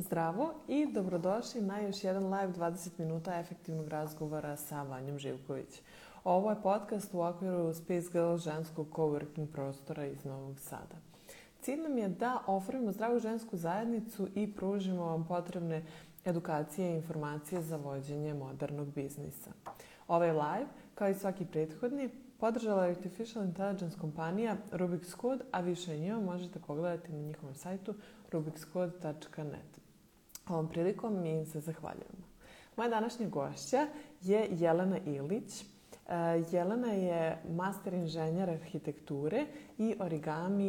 Zdravo i dobrodošli na još jedan live 20 minuta efektivnog razgovora sa Vanjom Živković. Ovo je podcast u okviru Space Girl ženskog coworking prostora iz Novog Sada. Cilj nam je da ofrimo zdravu žensku zajednicu i pružimo vam potrebne edukacije i informacije za vođenje modernog biznisa. Ovaj live, kao i svaki prethodni, podržala je Artificial Intelligence kompanija Rubik's Code, a više o njima možete pogledati na njihovom sajtu rubikscode.net. Ovom prilikom mi se zahvaljujemo. Moja današnja gošća je Jelena Ilić. Uh, Jelena je master inženjer arhitekture i origami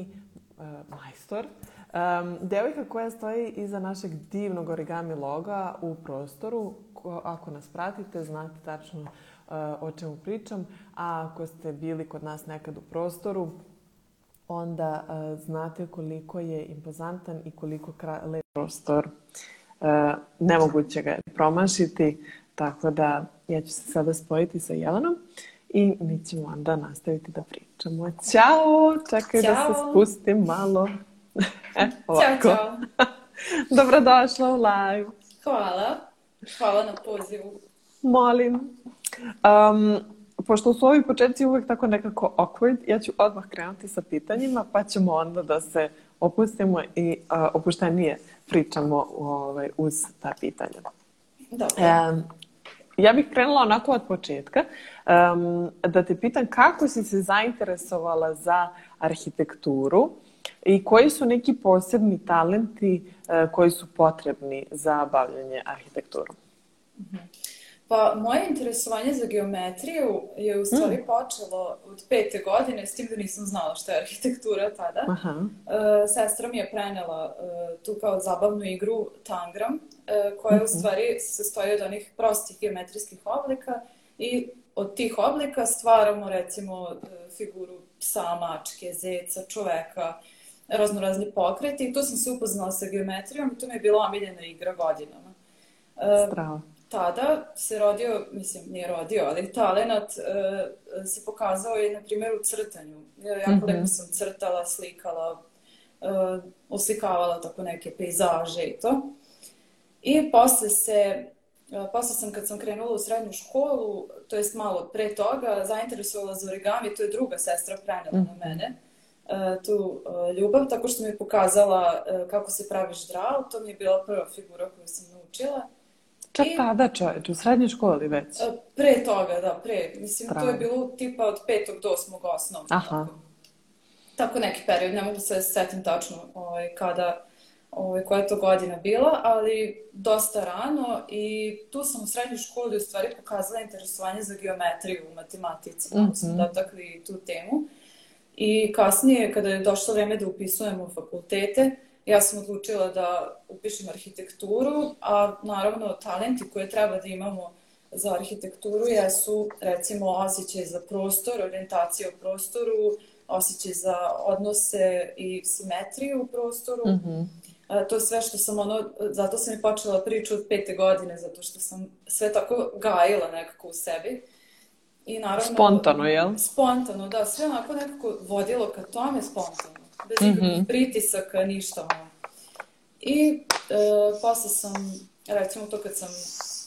uh, majstor. Um, devojka koja stoji iza našeg divnog origami loga u prostoru. Ko, ako nas pratite, znate tačno o čemu pričam. A ako ste bili kod nas nekad u prostoru, onda znate koliko je impozantan i koliko lep prostor nemoguće ga je promašiti. Tako da ja ću se sada spojiti sa Jelenom i mi ćemo onda nastaviti da pričamo. Ćao! Čekaj Ćao. da se spustim malo. e, ovako. Ćao, čao. Dobrodošla u live. Hvala. Hvala na pozivu. Molim. Um, pošto su ovi početci uvek tako nekako awkward, ja ću odmah krenuti sa pitanjima, pa ćemo onda da se opustimo i uh, opuštenije pričamo ovaj, uz ta pitanja. Dobro. Um, ja bih krenula onako od početka, um, da te pitam kako si se zainteresovala za arhitekturu i koji su neki posebni talenti uh, koji su potrebni za bavljanje arhitekturom? Pa moje interesovanje za geometriju je u stvari mm. počelo od pete godine, s tim da nisam znala šta je arhitektura tada. Aha. E, sestra mi je prenela e, tu kao zabavnu igru Tangram, e, koja Mhm. u stvari se sastoji od onih prostih geometrijskih oblika i od tih oblika stvaramo recimo e, figuru psa, mačke, zeca, čoveka, raznorazni pokreti i tu sam se upoznala sa geometrijom i to mi je bila omiljena igra godinama. E, Strava. Tada se rodio, mislim, nije rodio, ali talenat e, se pokazao i, na primjer, u crtanju. Ja jako Mhm. mm -hmm. lepo sam crtala, slikala, e, oslikavala tako neke pejzaže i to. I posle se, e, posle sam kad sam krenula u srednju školu, to jest malo pre toga, zainteresovala za origami, to je druga sestra prenela mm na mene e, tu ljubav, tako što mi je pokazala kako se pravi ždral, to mi je bila prva figura koju sam naučila. Čak I- tada čoveč, u srednjoj školi već. E, Pre toga, da, pre. Mislim, to je bilo tipa od petog do osmog osnovnog. Aha. Tako, tako neki period, ne mogu se da se setim tačno ovaj, kada, ovaj, koja je to godina bila, ali dosta rano i tu sam u srednjoj školi u stvari pokazala interesovanje za geometriju u matematici. Malo smo Mhm. dotakli tu temu. I kasnije, kada je došlo vreme da upisujemo fakultete, ja sam odlučila da upišem arhitekturu, a naravno talenti koje treba da imamo za arhitekturu jesu recimo osjećaj za prostor, orijentacija u prostoru, osjećaj za odnose i simetriju u prostoru. Mhm. A, to sve što sam ono, zato sam i počela priču od pete godine, zato što sam sve tako gajila nekako u sebi. I naravno... Spontano, jel? Spontano, da, sve onako nekako vodilo ka tome spontano. Bez ikakvih Mhm. pritisaka, ništa ono. I e, posle sam, recimo to kad sam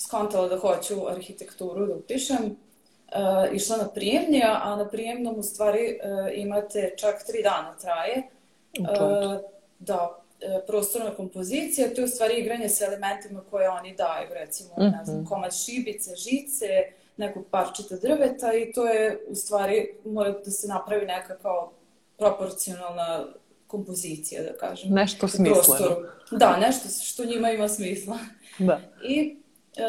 skontala da hoću arhitектuru da upišem, e, išla na prijemni, a na prijemnom u stvari e, imate čak tri dana traje. E, da, e, prostorna kompozicija, to je u stvari igranje sa elementima koje oni daju, recimo, ne znam, Mhm. komad šibice, žice, nekog parčeta drveta i to je u stvari, mora da se napravi neka kao proporcionalna kompozicija, da kažem. Nešto smisleno. Da, nešto što njima ima smisla. Da. I e,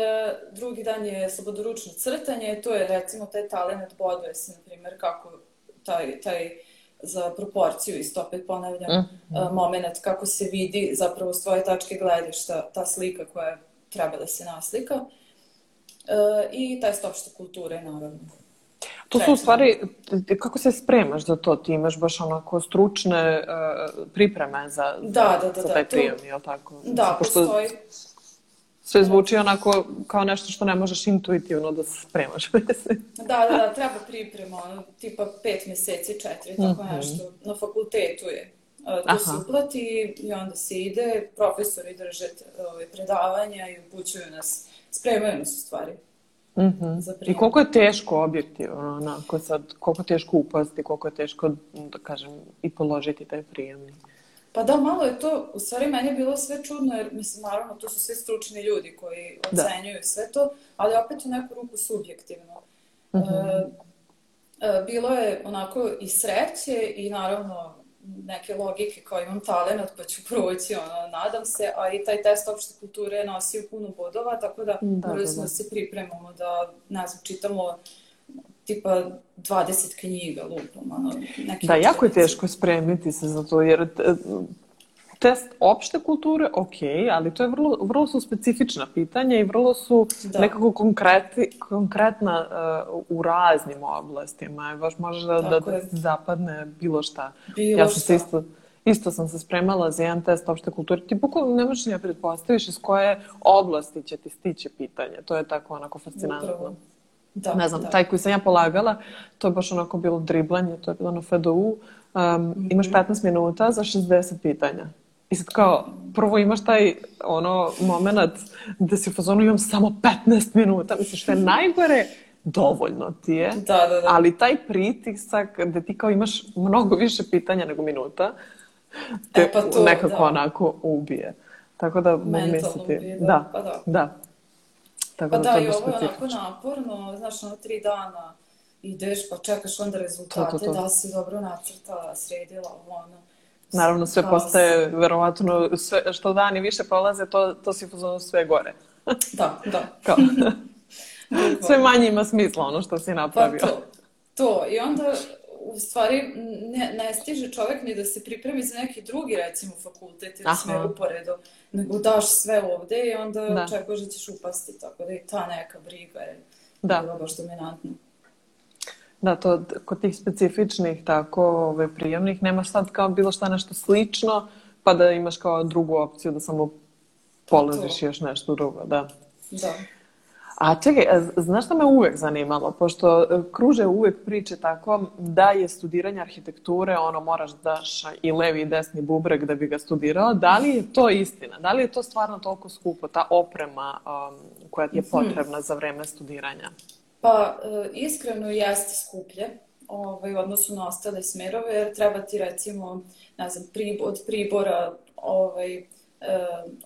drugi dan je slobodoručno crtanje, to je recimo taj talent boduje se, na primjer, kako taj, taj za proporciju, isto opet ponavljam, mm. moment kako se vidi zapravo s tvoje tačke gledišta ta slika koja treba da se naslika. E, I taj opšte kulture, naravno. To su u stvari, kako se spremaš za to? Ti imaš baš onako stručne uh, pripreme za, za, Da, da, da, za da, taj to- prijem, jel tako? Da, Pošto postoji, Sve zvuči onako kao nešto što ne možeš intuitivno da se spremaš. Da, da, da, treba priprema, ono, tipa pet meseci, četiri, tako Mhm. nešto. Na fakultetu je. To Aha. se uplati i onda se ide, profesori drže ove, predavanja i upućuju nas, spremaju nas u stvari. Mm -hmm. I koliko je teško objektivno, onako sad, koliko je teško upasti, koliko je teško, da kažem, i položiti taj prijemni? Pa da, malo je to, u stvari meni je bilo sve čudno, jer mislim, naravno, to su sve stručni ljudi koji da. ocenjuju da. sve to, ali opet u neku ruku subjektivno. Mm -hmm. e, bilo je onako i sreće i naravno neke logike kao imam talent pa ću proći, ono, nadam se, a i taj test opšte kulture je nosio puno bodova, tako da, da morali smo da. da se pripremamo da, ne znam, čitamo tipa 20 knjiga lupom, ono, neki Da, jako je teško spremiti se za to, jer test opšte kulture, ok, ali to je vrlo, vrlo su specifična pitanja i vrlo su da. nekako konkreti, konkretna uh, u raznim oblastima. Baš može da, da, da zapadne bilo šta. Bilo ja sam šta. isto, isto sam se spremala za jedan test opšte kulture. Ti bukvalno ne možeš ja pretpostaviš iz koje oblasti će ti stići pitanje. To je tako onako fascinantno. Upravo. Da, ne znam, da. taj koji sam ja polagala, to je baš onako bilo driblanje, to je bilo na FDU. Um, mm -hmm. Imaš 15 minuta za 60 pitanja. I sad kao, prvo imaš taj ono moment da si u fazonu imam samo 15 minuta, misliš što je najgore, dovoljno ti je. Da, da, da. Ali taj pritisak da ti kao imaš mnogo više pitanja nego minuta, te e, pa to, nekako da. onako ubije. Tako da mogu misliti... Ubije, da, da, pa da. da. Tako pa da, da i ovo je onako naporno, znaš, ono tri dana ideš pa čekaš onda rezultate, to, to, to. da si dobro nacrtala, sredila, ono Naravno, sve postaje, verovatno, sve, što dani više prolaze, to, to si fuzonu sve gore. Da, da. Kao, sve manje ima smisla ono što si napravio. Pa to, to. I onda, u stvari, ne, ne stiže čovek ni da se pripremi za neki drugi, recimo, fakultet ili sve uporedo, nego daš sve ovde i onda da. očekuješ da ćeš upasti, tako da i ta neka briga je da. bila baš dominantna. Da, to kod tih specifičnih tako ove, prijemnih nemaš sad kao bilo šta nešto slično, pa da imaš kao drugu opciju da samo položiš još nešto drugo, da. Da. A čekaj, znaš šta me uvek zanimalo? Pošto e, kruže uvek priče tako da je studiranje arhitekture, ono moraš daš i levi i desni bubreg da bi ga studirala. Da li je to istina? Da li je to stvarno toliko skupo, ta oprema um, koja ti je mhm. potrebna za vreme studiranja? Pa, e, iskreno jeste skuplje ovaj, u odnosu na ostale smerove, jer treba ti recimo, ne znam, pribor, od pribora ovaj, e,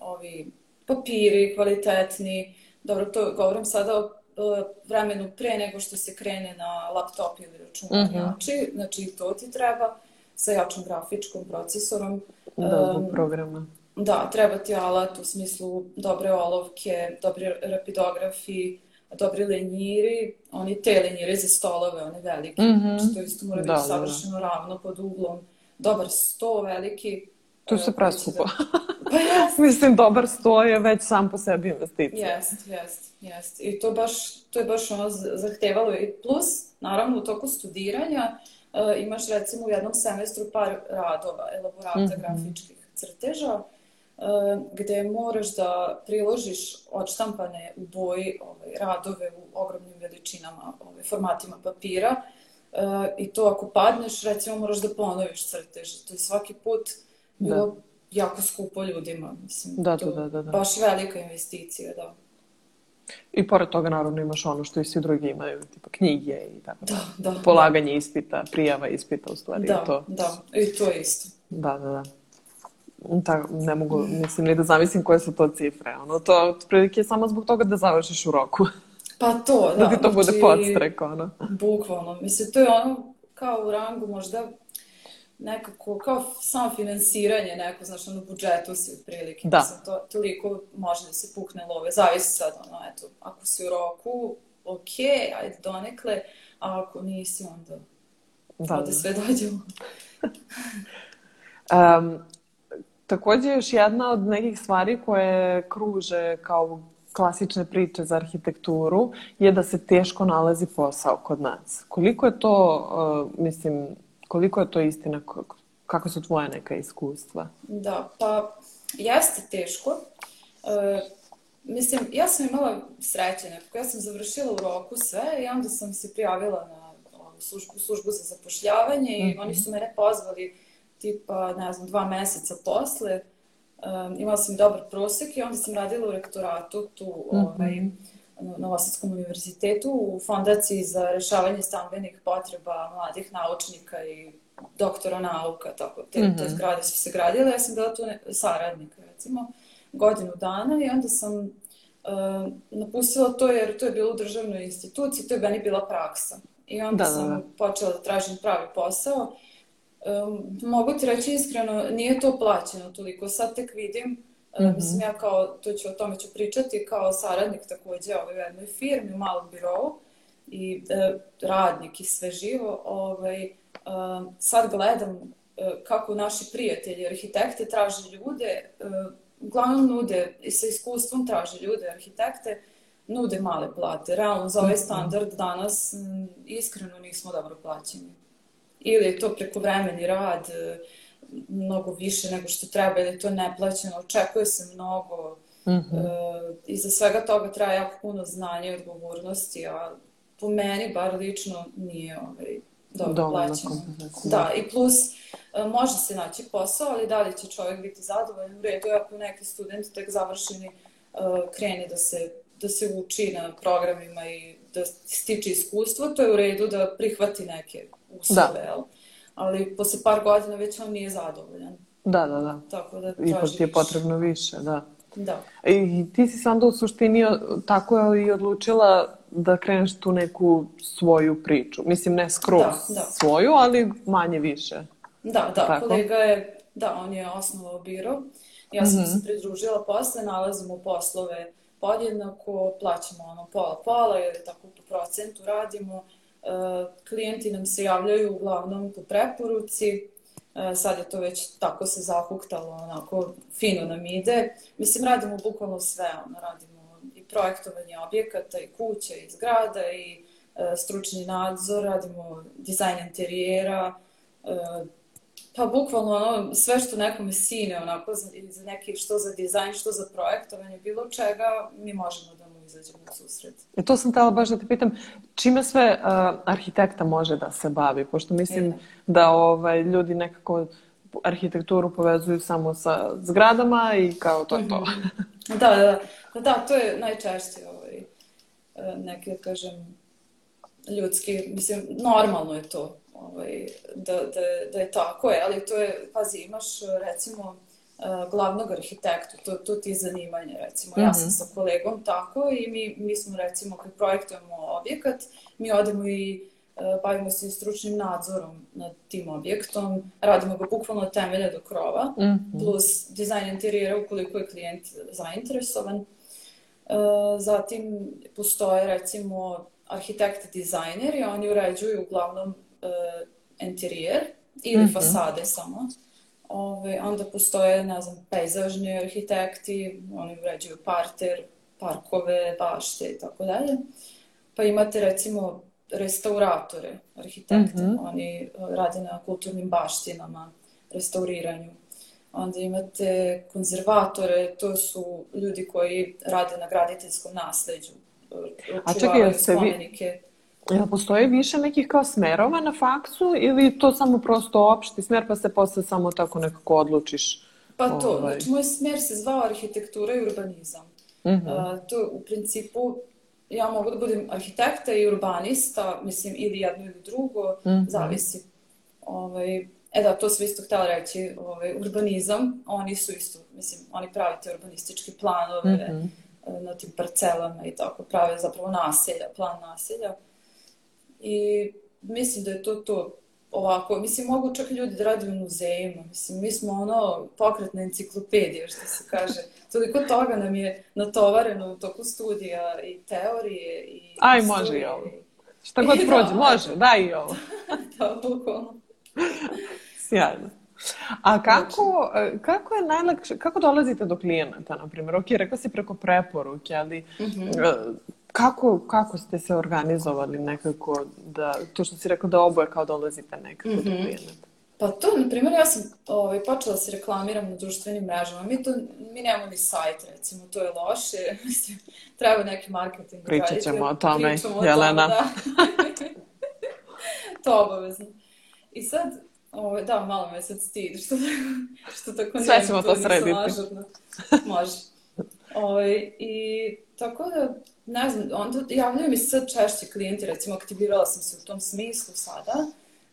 ovi papiri kvalitetni, dobro, to govorim sada o e, vremenu pre nego što se krene na laptop ili računarjači, mm -hmm. znači to ti treba sa jačom grafičkom procesorom. Da, um, programa. Da, treba ti alat u smislu dobre olovke, dobri rapidografi, dobri lenjiri, oni te lenjire za stolove, one velike, mm -hmm. što isto mora da, biti da, savršeno da. ravno pod uglom, dobar sto veliki. To se preskupo. Da... Pa jest. Mislim, dobar sto je već sam po sebi investicija. Jest, jest, jest. I to baš, to je baš ono zahtevalo i plus, naravno, u toku studiranja uh, imaš recimo u jednom semestru par radova, elaborata mm -hmm. grafičkih crteža, gde moraš da priložiš odštampane u boji ovaj, radove u ogromnim veličinama, ovaj, formatima papira i to ako padneš, recimo moraš da ponoviš crtež. To je svaki put bilo da. jako skupo ljudima. Mislim, da, to da, da, da. Baš velika investicija, da. I pored toga naravno imaš ono što i svi drugi imaju, tipa knjige i tako da. Da, da. Polaganje da. ispita, prijava ispita u stvari. Da, to. da, i to isto. Da, da, da. Da, ne mogu, mislim, ni da zamislim koje su to cifre. Ono, to otprilike samo zbog toga da završiš u roku. Pa to, da. da ti to bude znači, podstrek, ono. Bukvalno. Mislim, to je ono kao u rangu možda nekako, kao samo finansiranje neko, znaš, ono, budžetu si otprilike. Da. Mislim, to, toliko može da se pukne love. Zavisi sad, ono, eto, ako si u roku, ok, ajde donekle, a ako nisi, onda da, da. sve dođemo. um, Takođe, još jedna od nekih stvari koje kruže kao klasične priče za arhitekturu je da se teško nalazi posao kod nas. Koliko je to, uh, mislim, koliko je to istina? Kako su tvoje neka iskustva? Da, pa jeste teško. Uh, mislim, ja sam imala sreće nekako. Ja sam završila u roku sve i onda sam se prijavila na službu, službu za zapošljavanje i mm -hmm. oni su mene pozvali tipa, ne znam, dva meseca posle, um, imala sam dobar prosek i onda sam radila u rektoratu tu, mm -hmm. ovaj, na Novosadskom univerzitetu u fondaciji za rešavanje stambenih potreba mladih naučnika i doktora nauka, tako, te, mm -hmm. te mhm. zgrade su se gradile, ja sam bila tu ne, saradnik, recimo, godinu dana i onda sam uh, napustila to jer to je bilo u državnoj instituciji, to je meni bila praksa. I onda da, sam da, da. počela da tražim pravi posao. Um, mogu ti reći iskreno, nije to plaćeno toliko. Sad tek vidim, mm -hmm. mislim ja kao, to ću, o tome ću pričati, kao saradnik takođe ovaj, u jednoj firmi, u malom birovu i e, radnik i sve živo, ovaj, e, sad gledam e, kako naši prijatelji, arhitekte traže ljude, e, uglavnom nude i sa iskustvom traže ljude, arhitekte, nude male plate. Realno, za ovaj mhm. standard danas m, iskreno nismo dobro plaćeni. Ili je to prekovremeni rad, e, mnogo više nego što treba, ili je to neplaćeno, očekuje se mnogo. Mm -hmm. e, iza svega toga traje jako puno znanja i odgovornosti, a po meni, bar lično, nije ovaj, dobro Dovoljno plaćeno. Da, i plus, e, može se naći posao, ali da li će čovjek biti zadovoljan? U redu, ako neki student tek završeni uh, kreni da se da se uči na programima i da stiče iskustvo, to je u redu da prihvati neke uslove, da. ali posle par godina već on nije zadovoljan. Da, da, da. Tako da traži Ipak ti je potrebno više, da. Da. I ti si sam da u suštini tako i odlučila da kreneš tu neku svoju priču. Mislim, ne skroz da, da. svoju, ali manje više. Da, da. Tako? Kolega je, da, on je osnovao biro. Ja sam mm -hmm. se pridružila posle, nalazim u poslove podjednako, plaćamo ono pola-pola jer tako po procentu radimo. E, klijenti nam se javljaju uglavnom po preporuci, e, sad je to već tako se zahuktalo, onako fino nam ide. Mislim, radimo bukvalno sve, ono, radimo i projektovanje objekata, i kuće, i zgrada, i e, stručni nadzor, radimo dizajn interijera, Pa bukvalno ono, sve što nekome sine, onako, za, za neki, što za dizajn, što za projektovanje, bilo čega, mi možemo da mu izađemo u susret. E to sam tela baš da te pitam, čime sve uh, arhitekta može da se bavi? Pošto mislim e. da ovaj, ljudi nekako arhitekturu povezuju samo sa zgradama i kao to je to. da, da, da, da, to je najčešće ovaj, neke, kažem, ljudski, mislim, normalno je to ovaj, da, da, da je tako je, ali to je, pazi, imaš recimo glavnog arhitektu, to, to ti je zanimanje recimo. Mm -hmm. Ja sam mhm. sa kolegom tako i mi, mi smo recimo kad projektujemo objekat, mi odemo i bavimo se stručnim nadzorom nad tim objektom, radimo ga bukvalno od temelja do krova, mm -hmm. plus dizajn interijera ukoliko je klijent zainteresovan. Zatim postoje recimo arhitekte dizajneri, oni uređuju uglavnom uh, interijer ili mm -hmm. fasade samo. Ove, onda postoje, ne znam, pejzažni arhitekti, oni uređuju parter, parkove, bašte i tako dalje. Pa imate recimo restauratore, arhitekte, mm -hmm. oni rade na kulturnim baštinama, restauriranju. Onda imate konzervatore, to su ljudi koji rade na graditeljskom nasleđu. A čekaj, se vi, Jel postoji više nekih kao smerova na faksu ili to samo prosto opšti smer pa se posle samo tako nekako odlučiš? Pa to, ovaj... znači moj smer se zvao arhitektura i urbanizam. Mm -hmm. uh, to u principu ja mogu da budem arhitekta i urbanista, mislim ili jedno ili drugo, mm -hmm. zavisi. Ovaj, e da, to sam isto htjela reći, ovaj, urbanizam, oni su isto, mislim, oni prave te urbanističke planove mm -hmm. na tim parcelama i tako, prave zapravo naselja, plan naselja. I mislim da je to to ovako, mislim, mogu čak i ljudi da rade u muzejima, mislim, mi smo ono pokretna enciklopedija, što se kaže. Toliko toga nam je natovareno u toku studija i teorije i... Aj, može i ovo. Šta god prođe, da, može, daj i ovo. da, bukvalno. Sjajno. A kako, kako je najlakše, kako dolazite do klijenata, na primjer? Ok, rekla si preko preporuke, ali -hmm. Kako, kako ste se organizovali nekako da, to što si rekao da oboje kao dolazite nekako mm -hmm. do klijenata? Pa to, na primjer, ja sam ovaj, počela da se reklamiram na društvenim mrežama. Mi, to, mi nemamo ni sajt, recimo, to je loše. Mislim, treba neki marketing. Pričat ćemo o tome, Jelena. O tome, da. to obavezno. I sad, Ovo, da, malo me sad stid, što, što tako Sve ćemo to srediti. Može. Ovo, I tako da, ne znam, onda javljaju mi sad češće klijenti, recimo aktivirala sam se u tom smislu sada,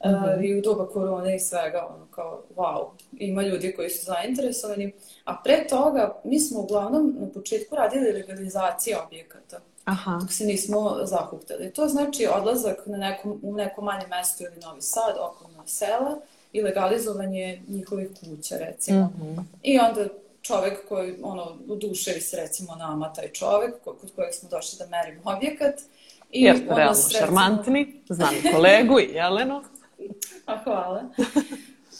mm -hmm. uh, i u doba korone i svega, ono kao, wow, ima ljudi koji su zainteresovani. A pre toga, mi smo uglavnom na početku radili legalizacije objekata. Aha. dok se nismo zahuktali. To znači odlazak na nekom, u neko manje mesto ili Novi Sad, okolna sela i legalizovanje njihovih kuća, recimo. Mm -hmm. I onda čovek koji, ono, uduševi se recimo nama, taj čovek kod kojeg smo došli da merimo objekat. I Jer ste realno recimo... šarmantni, znam kolegu i Jelenu. A hvala.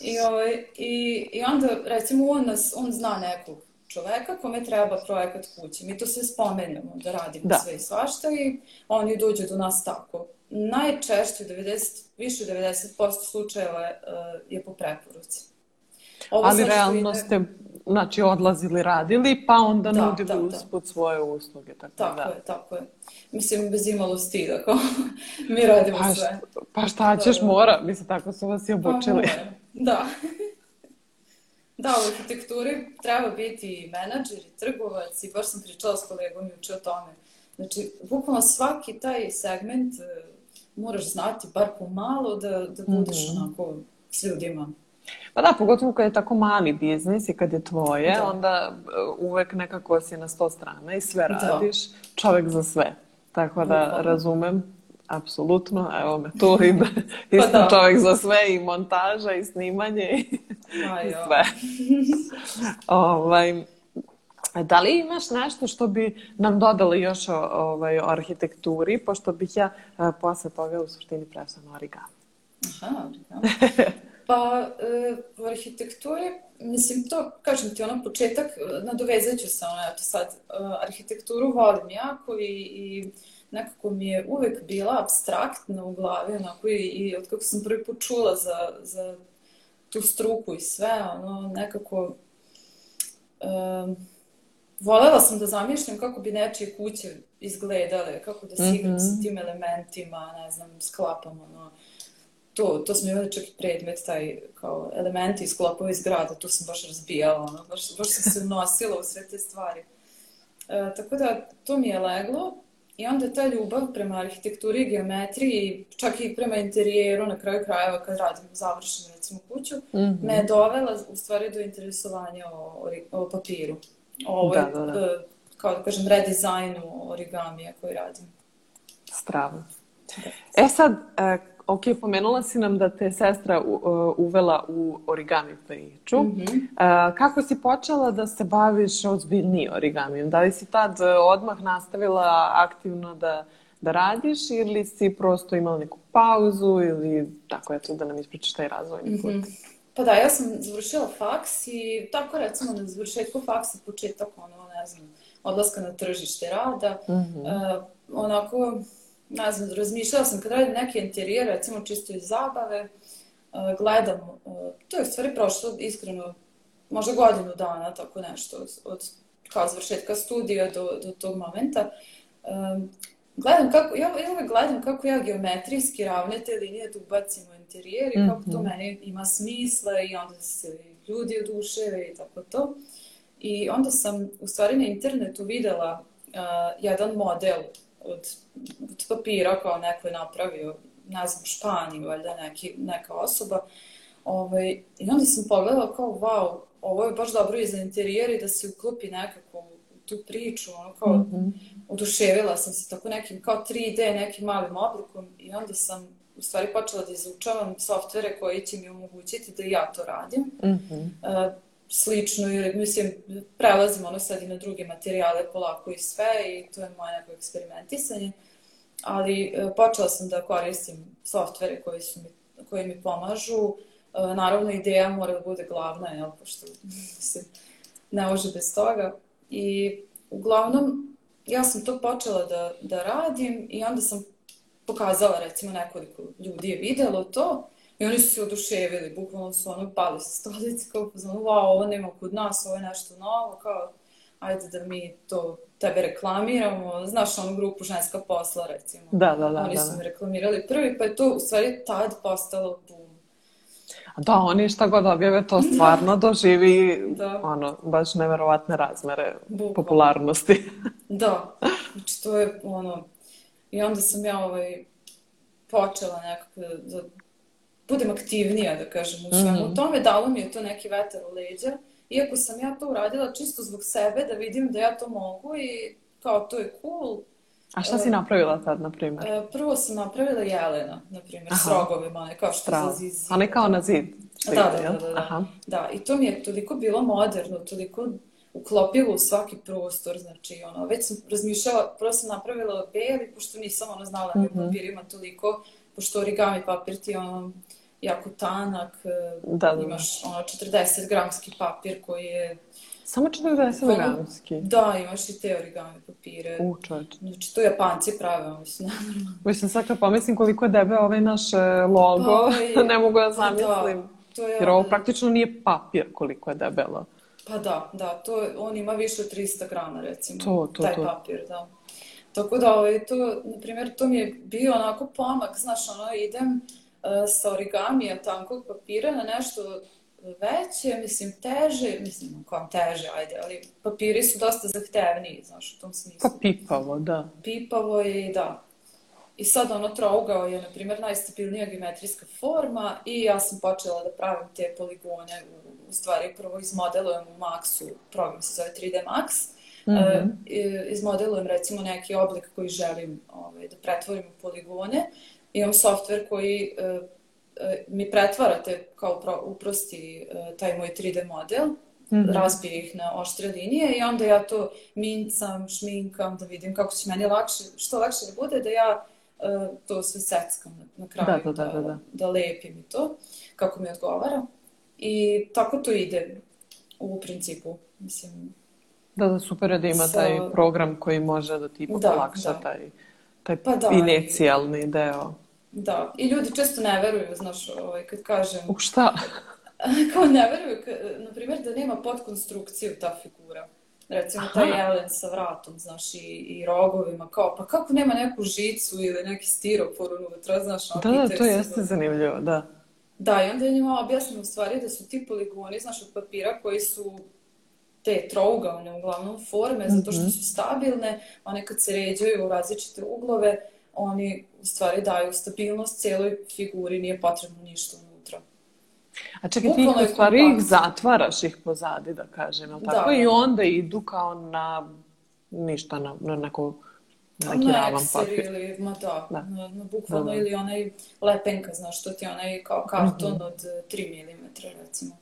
I, ovaj, i, I onda, recimo, on, nas, on zna nekog čoveka kome treba projekat kuće. Mi to sve spomenemo da radimo da. sve i svašta i oni dođu do nas tako. Najčešće, 90, više 90% slučajeva uh, je po preporuci. Ovo Ali realno ide... ste znači, odlazili, radili, pa onda da, nudili da, da. usput da. svoje usluge. Tako, tako da. je, tako je. Mislim, bez imalo stida, kao mi radimo pa sve. Pa šta ćeš, da, da. mora. Mislim, tako su vas i obučili. Pa, da. Da, u arhitekturi treba biti i menadžer i trgovac i baš sam pričala s kolegom juče o tome. Znači, bukvalno svaki taj segment uh, moraš znati bar pomalo da, da budeš mm -hmm. onako s ljudima. Pa da, pogotovo kad je tako mali biznis i kad je tvoje, da. onda e, uvek nekako si na sto strana i sve da. radiš, da. čovek za sve. Tako da Bukvalno. razumem apsolutno, evo me tu i pa isto da. čovjek za sve i montaža i snimanje i, i sve. ovaj, da li imaš nešto što bi nam dodali još o, ovaj, o arhitekturi, pošto bih ja a, posle toga u suštini prešla na origami. Aha, origami. Pa, e, u arhitekturi, mislim, to, kažem ti, ono, početak, nadovezat ću se, ono, eto sad, e, arhitekturu volim jako i, i nekako mi je uvek bila abstraktna u glavi, onako i, i od kako sam prvi put čula za, za tu struku i sve, ono, nekako um, volela sam da zamišljam kako bi nečije kuće izgledale, kako da se igram mm -hmm. sa tim elementima, ne znam, sklapam, ono, to, to smo imali čak i predmet, taj, kao elementi iz sklopova iz grada, tu sam baš razbijala, ono, baš, baš sam se unosila u sve te stvari. E, tako da, to mi je leglo, I onda ta ljubav prema arhitekturi i geometriji, čak i prema interijeru na kraju krajeva kad radim završenu recimo kuću, mm -hmm. me je dovela u stvari do interesovanja o, o papiru. O ovoj, da, da, da. kao da kažem, redizajnu origamija koji radim. Strava. Da. E sad, e, ok, pomenula si nam da te sestra uvela u origami priču. Mm -hmm. Kako si počela da se baviš ozbiljniji origamijom? Da li si tad e, odmah nastavila aktivno da, da radiš ili si prosto imala neku pauzu ili tako eto da nam ispričaš taj razvojni put? Mm -hmm. Pa da, ja sam završila faks i tako recimo na završetku faksa početak ono, ne znam, odlaska na tržište rada. Mm -hmm. uh, onako, ne znam, razmišljala sam kad radim neke interijer, recimo čisto iz zabave, gledam, to je u stvari prošlo iskreno možda godinu dana, tako nešto, od kao završetka studija do, do tog momenta. gledam kako, ja, ja uvek gledam kako ja geometrijski ravne te linije da ubacim u interijer i kako to mhm. meni ima smisla i onda se ljudi oduševe i tako to. I onda sam u stvari na internetu videla uh, jedan model od, od papira kao neko je napravio, ne znam, Španiju, valjda neki, neka osoba. Ovaj, I onda sam pogledala kao, wow, ovo je baš dobro i za interijer i da se uklopi nekako u tu priču, ono kao, mm -hmm. oduševila sam se tako nekim, kao 3D, nekim malim oblikom i onda sam u stvari počela da izučavam softvere koji će mi omogućiti da ja to radim. Mm -hmm. uh, slično ili mislim prelazim ono sad i na druge materijale polako i sve i to je moje neko eksperimentisanje ali e, počela sam da koristim softvere koji su mi, koji mi pomažu. E, naravno ideja mora da bude glavna jel, pošto mislim ne može bez toga. I uglavnom ja sam to počela da, da radim i onda sam pokazala recimo nekoliko ljudi je videlo to I oni su se oduševili, bukvalno su ono pali sa stolice, kao pozvano, wow, ovo nema kod nas, ovo je nešto novo, kao, ajde da mi to tebe reklamiramo, znaš onu grupu ženska posla recimo. Da, da, da. Oni da. su me reklamirali prvi, pa je to u stvari tad postalo boom. Da, oni šta god objave, to stvarno doživi Da. ono, baš neverovatne razmere Bukvalno. popularnosti. Da, znači to je ono, i onda sam ja ovaj, počela nekako da, da budem aktivnija, da kažem, u svemu Mhm. tome, dalo mi je to neki vetar u leđa, iako sam ja to uradila čisto zbog sebe, da vidim da ja to mogu i kao to je cool. A šta si napravila tad, na primjer? Prvo sam napravila jelena, na primjer, s Aha. rogovima, one kao što Strava. izlazi iz A ne kao na zid? Da, da, da, da, da. Aha. Da, i to mi je toliko bilo moderno, toliko uklopilo u svaki prostor, znači, ono, već sam razmišljala, prvo sam napravila beli, pošto nisam, ono, znala mm papir ima toliko, pošto origami papir ti ono, jako tanak, e, Da, da, da. imaš, ono, 40 gramski papir koji je, Samo 40 Koliko? gramski. da, imaš i te origami papire, U, čovječe. znači, to Japanci prave, mislim, Mislim, sad kad pomislim koliko je debel ovaj naš e, logo, Pa, ne mogu da pa zamislim. Da, to je, Jer ovo praktično nije papir koliko je debelo. Pa da, da, to, je- on ima više od 300 grama, recimo, To, to, taj to. papir, da. Tako da, ovaj, to, na primjer, to mi je bio onako pomak, znaš, ono, idem sa origamija tankog papira na nešto veće, mislim, teže, mislim, kao teže, ajde, ali papiri su dosta zahtevniji, znaš, u tom smislu. Pa pipavo, da. Pipavo je i da. I sad ono trougao je, na primjer, najstabilnija geometrijska forma i ja sam počela da pravim te poligone, u, u stvari prvo izmodelujem u Maxu, program se zove 3D Max, e, i- izmodelujem recimo neki oblik koji želim ovaj, da pretvorim u poligone, imam softver koji e, e, mi pretvarate kao pro, uprosti e, taj moj 3D model, razbije ih na oštre linije i onda ja to mincam, šminkam, da vidim kako će meni lakše, što lakše da bude, da ja e, to sve seckam na, na kraju, Da, da, da, da, da. da lepim i to, kako mi odgovara. I tako to ide u principu, mislim, Da, da, super je da ima Sa- taj program koji može da ti ipak Da, da. taj, taj Pa da, inicijalni deo. da. I ljudi često ne veruju, znaš, ovaj, kad kažem, U šta? kao ne veruju, na primjer, da nema podkonstrukciju ta figura. Recimo, taj Aha. jelen sa vratom, znaš, i, i rogovima, kao, pa kako nema neku žicu ili neki stiropor unutra, znaš, ono, Da, da, to jeste zanimljivo, da. Da, i onda je njima objasnim u stvari da su ti poligoni, znaš, od papira koji su te trougalne uglavnom forme, zato Mhm. što su stabilne, one kad se ređaju u različite uglove, oni u stvari daju stabilnost cijeloj figuri, nije potrebno ništa unutra. A čekaj, ti u stvari ih zatvaraš ih pozadi, da kažem, jel Da, tako? I da. onda idu kao na ništa, na, na neko, na neki Na ravan papir. ili, ma da, Da. Na, na bukvalno Da, da. ili onaj lepenka, znaš, što ti onaj kao karton Mhm. od eh, 3 mm, recimo.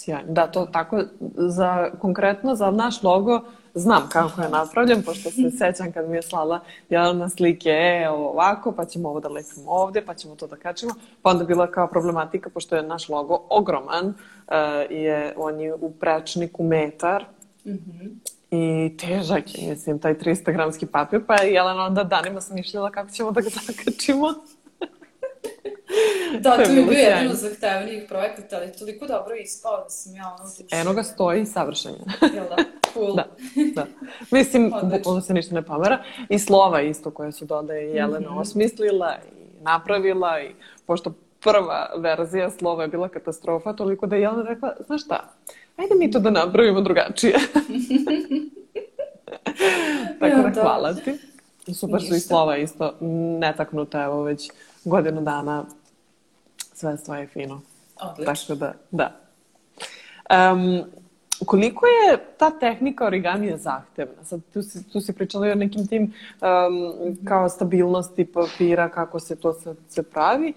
Sjajno. Da, to tako, za, konkretno za naš logo znam kako je napravljen, pošto se sećam kad mi je slala Jelena slike, e, ovako, pa ćemo ovo da lepimo ovdje, pa ćemo to da kačimo. Pa onda bila kao problematika, pošto je naš logo ogroman, e, je, on je u prečniku metar, Mhm. i težak je, mislim, taj 300 gramski papir, pa je Jelena onda danima smišljala kako ćemo da ga zakačimo. Da, To to je bio jedan od zahtevnijih projekata, ali je toliko dobro ispao da sam ja ono oduševljena. Eno ga stoji savršen je. Jel da? Cool. Da, da. Mislim, bukvalno se ništa ne pomera. I slova isto koje su dodaje Jelena Mhm. osmislila i napravila i pošto prva verzija slova je bila katastrofa, toliko da je Jelena rekla, znaš šta, ajde mi to da napravimo drugačije. Tako da da. hvala ti. Super su i slova isto netaknuta, evo već godinu dana sve stoje fino. Odlično. Tako da, da. Em, koliko je ta tehnika origamija zahtevna? Sad, tu si, tu si pričala i o nekim tim em, kao stabilnosti papira, kako se to sad se pravi. E,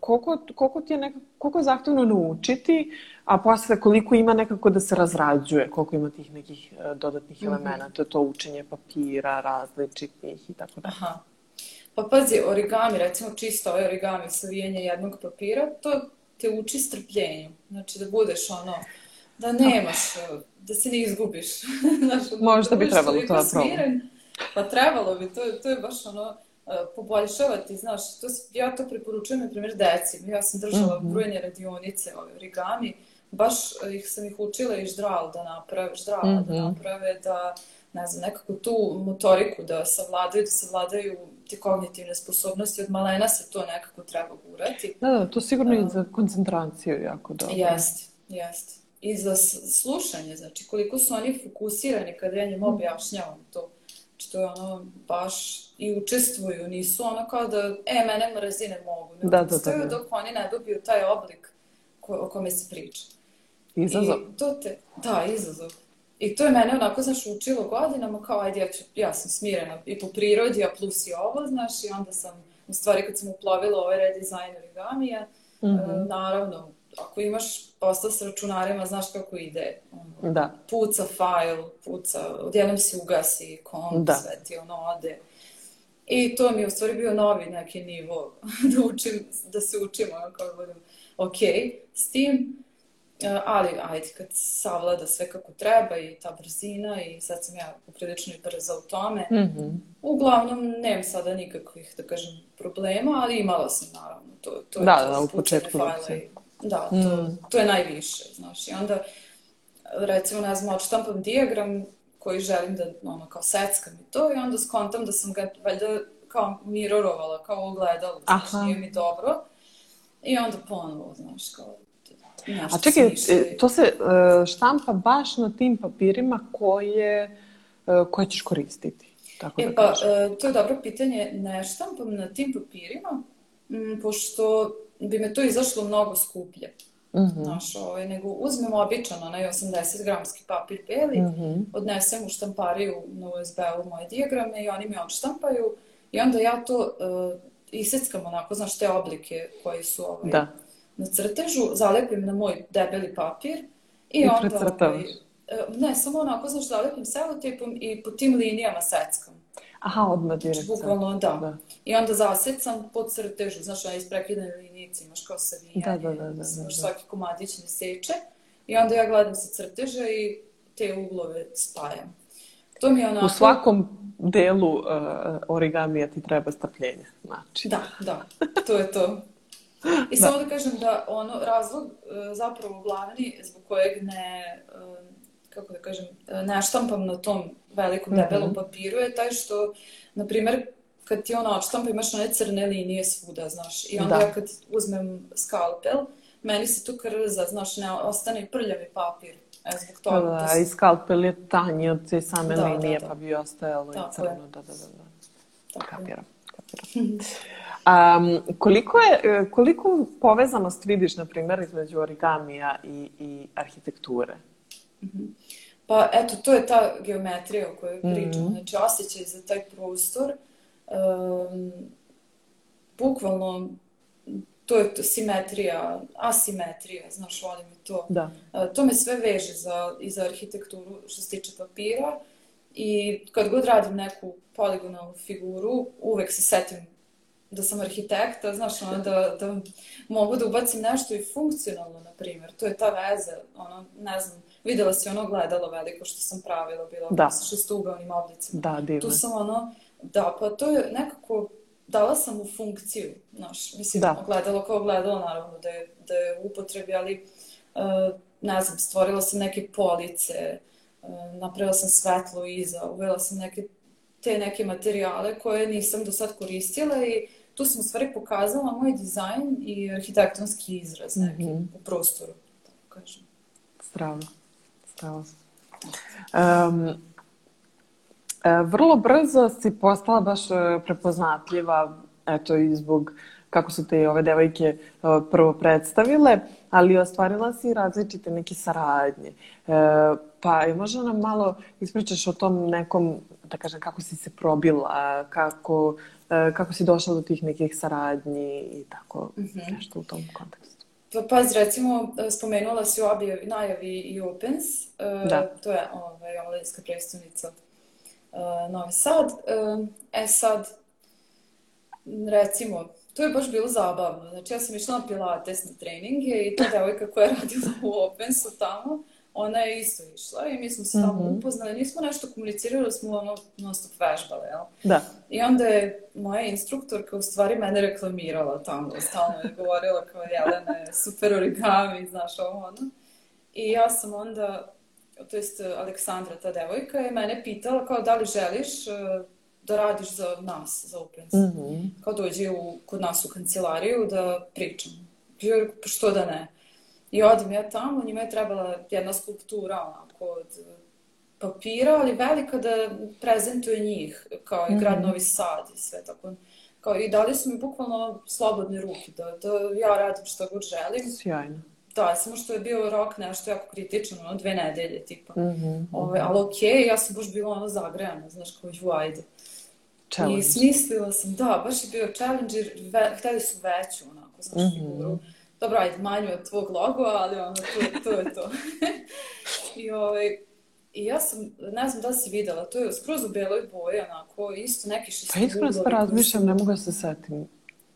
koliko, koliko ti je nekako, koliko je zahtevno naučiti, a posle koliko ima nekako da se razrađuje, koliko ima tih nekih e, dodatnih elemenata, to učenje papira različitih i tako da. Aha. Pa pazi, origami, recimo čisto ovaj origami, savijanje jednog papira, to te uči strpljenju. Znači da budeš ono, da nemaš, eh, da se ne izgubiš. Znaš, da Možda bi trebalo to da probam. Pa trebalo bi, to, to je baš ono, eh, poboljšavati, znaš, to, ja to preporučujem, na primjer, deci. Ja sam držala Mhm. brojne radionice, ove origami, baš ih sam ih učila i ždral da naprave, ždrala da Mhm. naprave, da ne znam, nekako tu motoriku da savladaju, da savladaju te kognitivne sposobnosti, od malena se to nekako treba gurati. Da, da, to sigurno i za koncentraciju jako dobro. Jeste, jeste. I za slušanje, znači koliko su oni fokusirani kada ja njim mhm. objašnjavam to. Što je ono baš i učestvuju, nisu ono kao da, e, mene mrzi, ne mogu. Ne da, da, da, da. dok oni ne dobiju taj oblik ko, o kome se priča. Izazov. I to te, da, izazov. I to je mene onako, znaš, učilo godinama, kao, ajde, ja, ću, ja sam smirena i po prirodi, a plus i ovo, znaš, i onda sam, u stvari, kad sam uplovila ovaj redizajn origamija, mm -hmm. naravno, ako imaš posao sa računarima, znaš kako ide. Ono, da. Puca fajl, puca, odjednom se ugasi, komp, da. sve ti ono ode. I to mi je u stvari bio novi neki nivo da, učim, da se učim, ono, kao budem ok s tim. E, ali ajde, kad savlada sve kako treba i ta brzina i sad sam ja uprilično i brza u tome. Mm -hmm. Uglavnom, nemam sada nikakvih, da kažem, problema, ali imala sam naravno to. to da, je to, da, u početku. Fajla i, da, to, mm. to je najviše, znaš. I onda, recimo, ne znam, odštampam diagram koji želim da, ono, kao seckam i to, i onda skontam da sam ga, valjda, kao mirorovala, kao ogledalo, znaš, nije mi dobro. I onda ponovo, znaš, kao, A čekaj, e, to se e, štampa baš na tim papirima koje, e, koje ćeš koristiti? Tako e da pa, kažem. to je dobro pitanje. Ne štampam na tim papirima, m, pošto bi me to izašlo mnogo skuplje. Mm -hmm. Znaš, ovaj, nego uzmem običan onaj 80 gramski papir beli, mm -hmm. odnesem u štampariju na USB-u moje dijagrame i oni mi odštampaju i onda ja to uh, iseckam onako, znaš, te oblike koji su ovaj, da na crtežu, zalepim na moj debeli papir i, I onda... Ovaj, ne, samo onako, znaš, zalepim selotipom i po tim linijama seckam. Aha, odmah direkt. Znači, bukvalno, da. da. I onda zasecam po crtežu, znaš, onaj isprekidane linijice, imaš kao savijanje. Da, da, da. da, da, da. svaki komadić ne seče. I onda ja gledam sa crteža i te uglove spajam. To mi je onako... U svakom delu uh, origamija ti treba strpljenje, znači. Da, da, to je to. I samo da. da kažem da ono, razlog e, zapravo glavni zbog kojeg ne, e, kako da kažem, e, ne štampam na tom velikom mhm. debelom mm -hmm. papiru je taj što, na primer, kad ti ono odštampa imaš one crne linije svuda, znaš, i onda da. ja kad uzmem skalpel, meni se tu krza, znaš, ne ostane prljavi papir. E, zbog toga. Da, da, i skalpel je tanji od te same da, linije, da, da. pa bi ostajalo i crno, je. da, da, da. da. Kapiram. Um, koliko, je, koliko povezanost vidiš, na primjer, između origamija i, i arhitekture? -hmm. Pa eto, to je ta geometrija o kojoj pričamo. Mm -hmm. Znači, osjećaj za taj prostor. Um, bukvalno, to je to, simetrija, asimetrija, znaš, volim i to. Da. Uh, to me sve veže za, i za arhitekturu što se tiče papira. I kad god radim neku poligonalnu figuru, uvek se setim da sam arhitekta, znaš, ono, da, da mogu da ubacim nešto i funkcionalno, na primjer. To je ta veza, ono, ne znam, videla si ono gledalo veliko što sam pravila, bilo da. sa šestugaonim oblicima. Da, divno. Tu sam ono, da, pa to je nekako, dala sam u funkciju, znaš, mislim, da. gledalo kao gledalo, naravno, da je, da je upotrebi, ali, uh, ne znam, stvorila sam neke police, uh, napravila sam svetlo iza, uvela sam neke te neke materijale koje nisam do sad koristila i tu sam u stvari pokazala moj dizajn i arhitektonski izraz neki mm -hmm. u prostoru, tako kažem. Strava. Strava. Um, vrlo brzo si postala baš e, prepoznatljiva, eto i zbog kako su te ove devojke e, prvo predstavile, ali ostvarila si različite neke saradnje. Pa je možda nam malo ispričaš o tom nekom, da kažem, kako si se probila, kako E, kako si došla do tih nekih saradnji i tako mm -hmm. nešto u tom kontekstu? Pa, paz, recimo, e, spomenula si u objavi, najavi i Opens, e, da. to je ovaj, omladinska predstavnica Novi Sad. E sad, recimo, to je baš bilo zabavno. Znači, ja sam išla na pilates na treninge i ta devojka koja je radila u Opensu tamo, ona je isto išla i mi smo se tamo mm -hmm. upoznali. Nismo nešto komunicirali, smo ono non stop vežbale, jel? Da. I onda je moja instruktorka u stvari mene reklamirala tamo. Stalno je govorila kao Jelena je super origami, znaš ovo ono. I ja sam onda to jest Aleksandra, ta devojka, je mene pitala kao da li želiš uh, da radiš za nas, za Opens. Mm -hmm. Kao dođe u, kod nas u kancelariju da pričam. Pa što da ne? I odim ja tamo, njima je trebala jedna skulptura onako od papira, ali velika da prezentuje njih, kao i grad mm -hmm. Novi Sad i sve tako. Kao, I dali su mi bukvalno slobodne ruke, da, da ja radim što god želim. Sjajno. Da, samo što je bio rok nešto jako kritično, ono, dve nedelje, tipa. Mm -hmm. Ove, ali okej, okay, ja sam baš bila ono zagrejana, znaš, kao ju, ajde. Challenge. I smislila sam, da, baš je bio challenge, jer ve, hteli su veću, onako, znaš, mm -hmm. figuru. Dobro, ajde, manju od tvog logo, ali ono, to, to je to. I, ovaj, I ja sam, ne znam da si videla, to je skroz u beloj boji, onako, isto neki šest Pa iskreno se razmišljam, ne mogu da se setim.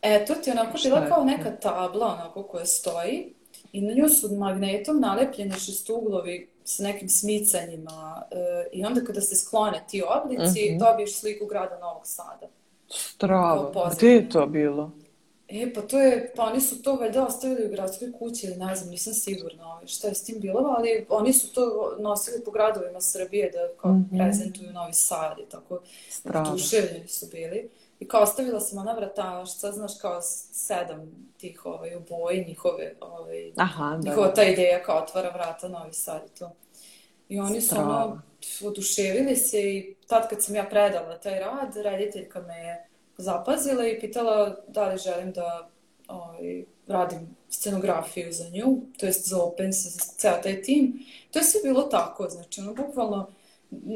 E, to ti je onako bila kao neka tabla, onako, koja stoji i na nju su magnetom nalepljeni šestuglovi sa nekim smicanjima e, i onda kada se sklone ti oblici, mm -hmm. dobiješ sliku grada Novog Sada. Strava, gdje je to bilo? E, pa to je, pa oni su to valjda ostavili u gradskoj kući ili ne znam, nisam sigurna ovaj, šta je s tim bilo, ali oni su to nosili po gradovima Srbije da kao mm -hmm. prezentuju Novi Sad i tako. Strava. Duševljeni su bili. I kao ostavila sam ona vratašca, znaš, kao sedam tih ovaj, oboji njihove, ovaj, Aha, da, njihova da. ta ideja kao otvara vrata Novi Sad i to. I oni su ono, oduševili se i tad kad sam ja predala taj rad, rediteljka me je zapazila i pitala da li želim da ovaj, radim scenografiju za nju, to jest za Open, za ceo taj tim. To je sve bilo tako, znači ono bukvalno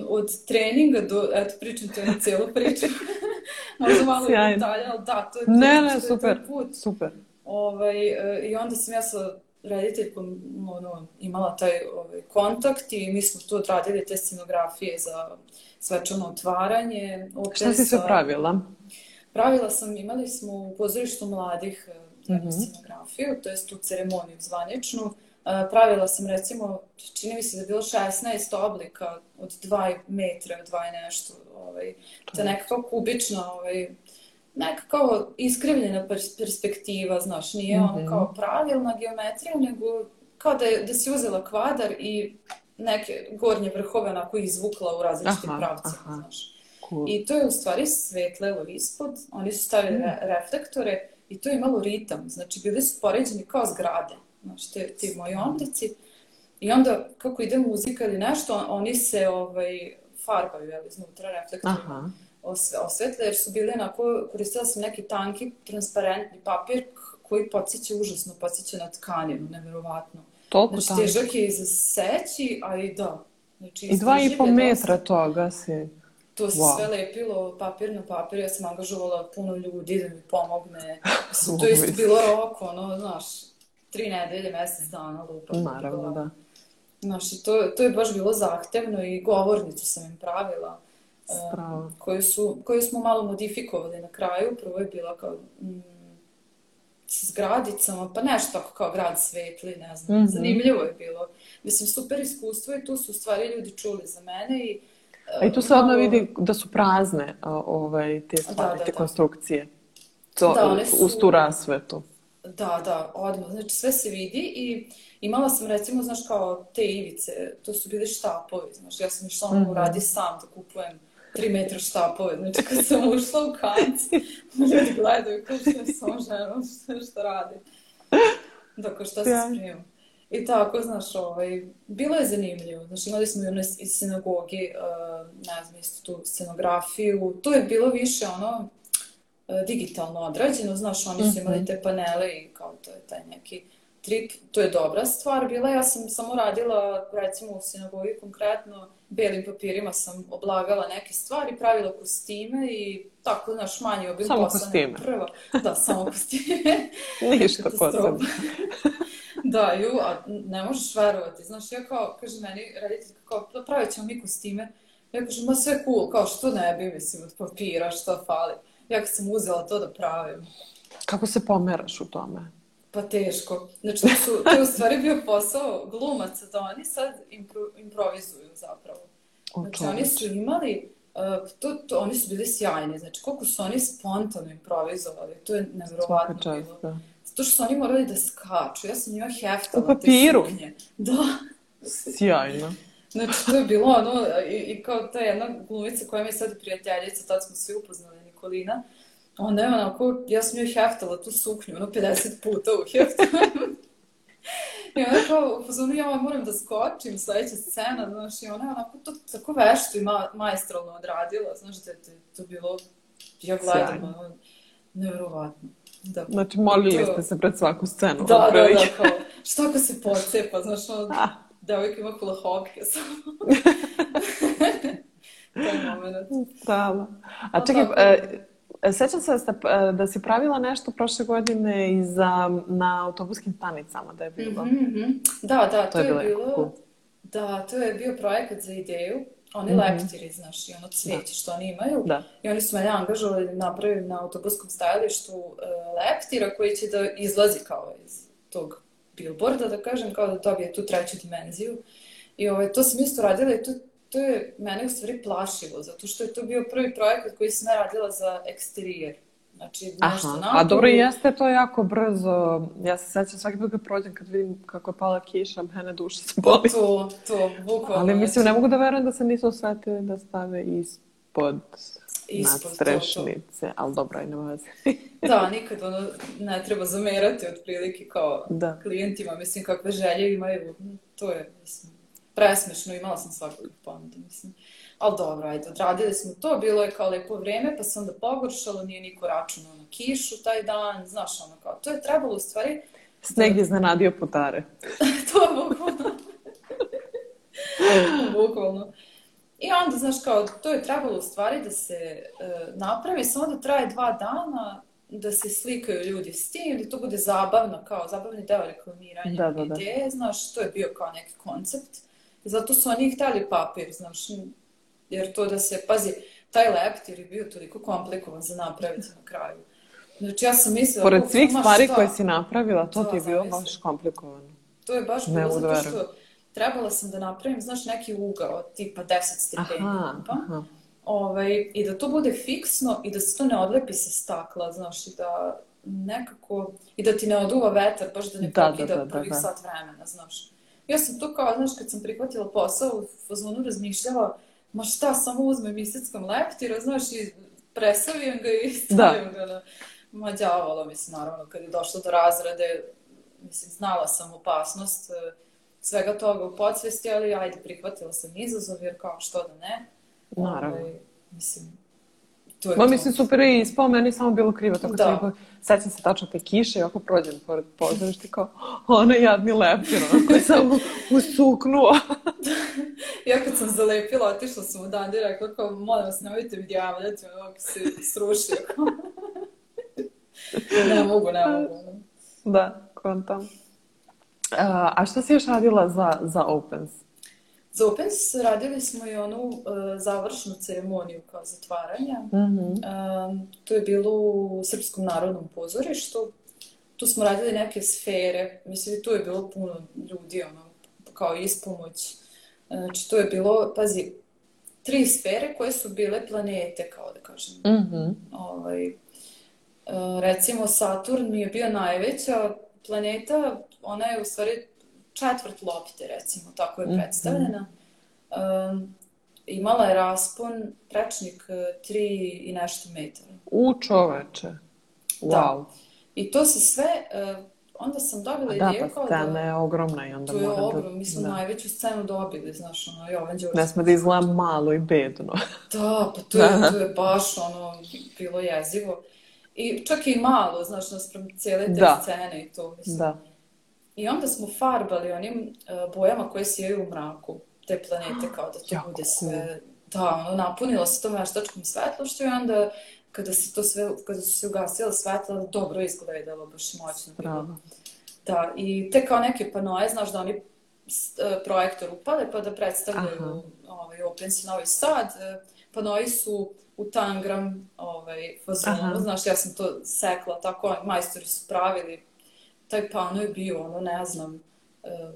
od treninga do, eto pričam to na celu priču, možda malo i detalja, ali da, to je, to, ne, ne, super, to put. super. Ovaj, e, I onda sam ja sa rediteljkom ono, imala taj ovaj, kontakt i mi smo tu odradili te scenografije za svečano otvaranje. Opet Šta si sve pravila? Pravila sam, imali smo u pozorištu mladih mm -hmm. scenografiju, to jest tu ceremoniju zvaničnu. Pravila sam recimo, čini mi se da je bilo 16 oblika od 2 metra, 2 nešto, ovaj, ta nekako kubična, ovaj, neka kao iskrivljena perspektiva, znaš, nije mm -hmm. ono kao pravilna geometrija, nego kao da, je, da si uzela kvadar i neke gornje vrhove onako izvukla u različitim pravcima, znaš. Cool. I to je u stvari svetlelo ispod, oni su stavili mm. reflektore i to je imalo ritam, znači bili su poređeni kao zgrade, znaš, te, ti moji omlici. I onda, kako ide muzika ili nešto, oni se ovaj, farbaju, jel, iznutra reflektorima osvetle, jer su bili onako, koristila sam neki tanki, transparentni papir koji podsjeća užasno, podsjeća na tkaninu, neverovatno. Toliko znači, težak je i za seći, a i da. Znači, I dva i po metra toga si. To se wow. sve lepilo papir na papir, ja sam angažovala puno ljudi da mi pomogne. to je bilo rok, ono, znaš, tri nedelje, mesec dana lupa. Naravno, da. Znaš, to, to je baš bilo zahtevno i govornicu sam im pravila. Spravo. koju, su, koju smo malo modifikovali na kraju. Prvo je bila kao mm, sa zgradicama, pa nešto tako kao grad svetli, ne znam. Mm -hmm. Zanimljivo je bilo. Mislim, super iskustvo i tu su u stvari ljudi čuli za mene i A i tu se odmah vidi da su prazne ovaj, te da, stvari, da, da, te konstrukcije. To, da, one su... Uz tu rasvetu. Da, da, odmah. Znači sve se vidi i imala sam recimo, znaš, kao te ivice, to su bili štapovi, znaš, ja sam išla mm -hmm. radi sam da kupujem tri metra štapove. Znači, kad sam ušla u kanc, ljudi gledaju kao što je sa ženom, što, što radi. Dakle, šta se spremam. I tako, znaš, ovaj, bilo je zanimljivo. Znači, imali smo i iz sinagogi, uh, ne znam, isto tu scenografiju. To je bilo više, ono, digitalno odrađeno, znaš, oni su imali mhm. te panele i kao to je taj neki trip. To je dobra stvar bila. Ja sam samo radila, recimo, u sinagogi konkretno, belim papirima sam oblagala neke stvari, pravila kostime i tako, znaš, manje obim Samo kostime. Prva. Da, samo kostime. Ništa posebno. da, ju, a ne možeš verovati. Znaš, ja kao, kaže meni, reditelj, kao, pa pravit ćemo mi kostime. Ja kažem, ma sve cool, kao što ne bi, mislim, od papira, što fali. Ja kad sam uzela to da pravim. Kako se pomeraš u tome? Pa teško. Znači, to, su, to je u stvari bio posao glumaca da oni sad impro, improvizuju zapravo. Znači, oni su imali, uh, to, to, oni su bili sjajni. Znači, koliko su oni spontano improvizovali, to je nevjerovatno bilo. Da. Zato što su oni morali da skaču. Ja sam njima heftala U papiru? te. Da. Sjajno. Znači, to je bilo ono, i, i kao ta jedna glumica koja mi je sad prijateljica, tad smo svi upoznali, Nikolina, onda je onako, ja sam joj heftala tu suknju, ono 50 puta u heftala. I ona kao, u fazonu, ja moram da skočim, sledeća scena, znaš, i ona je onako to tako vešto i ma, majstralno odradila, znaš, da je to bilo, ja gledam, ono, nevjerovatno. Da. Znači, molili to... ste se pred svaku scenu. Da, da, da, kao, šta ako se pocepa, znaš, ono, ah. devojka ima kulahokke samo. Taj moment. Da, A čekaj, e, Sećam se da, ste, e, da si pravila nešto prošle godine i za, na autobuskim stanicama da je bilo. Mm -hmm. Da, da, to, to je, je bilo, cool. da, to je bio projekat za ideju. Oni mm -hmm. leptiri, znaš, i ono cvijeće da. što oni imaju. Da. I oni su mene angažovali da napravim na autobuskom stajalištu uh, leptira koji će da izlazi kao iz tog billboarda, da kažem, kao da dobije tu treću dimenziju. I ovaj, to sam isto radila i to to je mene u stvari plašilo, zato što je to bio prvi projekat koji sam radila za eksterijer. Znači, nešto Aha. napolju. A dobro, jeste to jako brzo. Ja se sećam svaki put kad prođem, kad vidim kako je pala kiša, mene duša se boli. To, to, bukvalno. Ali mislim, ne mogu da verujem da se nisu osvetili da stave ispod ispod nadstrešnice, ali dobro, nema veze. da, nikad ono ne treba zamerati otprilike kao da. klijentima, mislim, kakve želje imaju, to je, mislim, presmešno, imala sam svakog ponuda, mislim. Ali dobro, ajde, odradili smo to, bilo je kao lepo vreme, pa se onda pogoršalo, nije niko računao na kišu taj dan, znaš, ono kao, to je trebalo u stvari... Sneg je zanadio putare. to je bukvalno. bukvalno. I onda, znaš, kao, to je trebalo u stvari da se e, napravi, samo da traje dva dana, da se slikaju ljudi s tim, da to bude zabavno, kao zabavni deo reklamiranja da, da, da. ideje, znaš, to je bio kao neki koncept. Zato su oni hteli papir, znaš, jer to da se, pazi, taj leptir je bio toliko komplikovan za napraviti na kraju. Znači, ja sam mislila... Pored svih stvari šta? koje si napravila, to, to ti je bilo baš komplikovano. To je baš bilo zato što trebala sam da napravim, znaš, neki ugao, tipa 10 stepeni. Aha, pa, aha. Ovaj, I da to bude fiksno i da se to ne odlepi sa stakla, znaš, i da nekako, i da ti ne oduva vetar, baš da ne da, pokida da, da, prvih da, da. sat vremena, znaš. Ja sam tu kao, znaš, kad sam prihvatila posao, u fazonu razmišljala, ma šta, samo uzmem iseckom leptira, znaš, i presavijem ga i stavim da. ga na... Ma djavolo, mislim, naravno, kad je došlo do razrade, mislim, znala sam opasnost e, svega toga u podsvesti, ali ajde, prihvatila sam izazov, jer kao, što da ne. Naravno. Ovaj, mislim, to je Ma, to. mislim, super je ispao, meni samo bilo krivo, tako da. sam sećam se tačno te kiše i ako prođem pored pozorišta kao, ona jadni lepir, ono koji sam usuknuo. ja kad sam zalepila, otišla sam u dan i rekla kao, molim vas, nemojte mi javljati, ono, se srušio. ne mogu, ne mogu. Da, kontam. A, a šta si još radila za, za Opens? Za Opens radili smo i onu uh, završnu ceremoniju kao zatvaranja. Mm -hmm. uh, to je bilo u Srpskom narodnom pozorištu. Tu smo radili neke sfere. Mislim, tu je bilo puno ljudi, ono, kao ispomoć. Znači, to je bilo, pazi, tri sfere koje su bile planete, kao da kažem. Mm -hmm. ovaj, uh, recimo, Saturn mi je bio najveća planeta, ona je u stvari četvrt lopte, recimo, tako je mhm. predstavljena. Um, imala je raspon, prečnik 3 e, i nešto metara. U čoveče. Wow. Da. I to se sve, uh, onda sam dobila da, ideju pa kao da... Da, scena je ogromna i onda mora da... To je ogromno, mi smo da. najveću scenu dobili, znaš, ono, Jovan Đorđe. Ne sme da izgleda malo i bedno. da, pa to je, da. to je baš, ono, bilo jezivo. I čak i malo, znaš, naspram cijele te da. scene i to, mislim. Da. I onda smo farbali onim uh, bojama koje sijaju u mraku te planete, kao da to jako bude sve... Da, ono, napunilo se tom veštačkom svetlošću i onda kada se to sve, kada su se ugasile svetla, dobro izgledalo, baš moćno bilo. Da, i te kao neke panoje, znaš da oni uh, projektor upale pa da predstavljaju ovaj, Opens i Novi Sad. Uh, panoji su u tangram ovaj, fazonu, znaš, ja sam to sekla tako, majstori su pravili taj pano je bio, ono, ne znam, uh,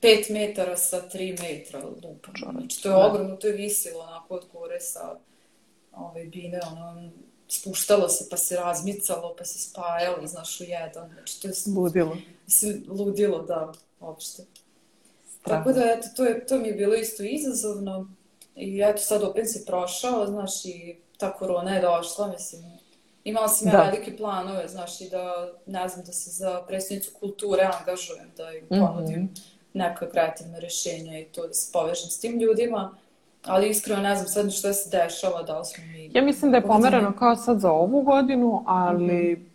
pet metara sa tri metra lupa. Znači, to je ogromno, to je visilo onako od gore sa ove bine, ono, spuštalo se, pa se razmicalo, pa se spajalo, znaš, u jedan. Znači, to je... Ludilo. Se, ludilo, da, uopšte. Tako da, eto, to, je, to mi je bilo isto izazovno. I eto, sad opet se prošao, znaš, i ta korona je došla, mislim. Imala sam ja Da. velike planove, znaš, i da, ne znam, da se za predsjednicu kulture angažujem, da im ponudim neka kreativna rješenja i to da se povežem s tim ljudima. Ali iskreno ne znam sad šta se dešava, da li smo mi... Ja mislim da je ovdje pomereno kao sad za ovu godinu, ali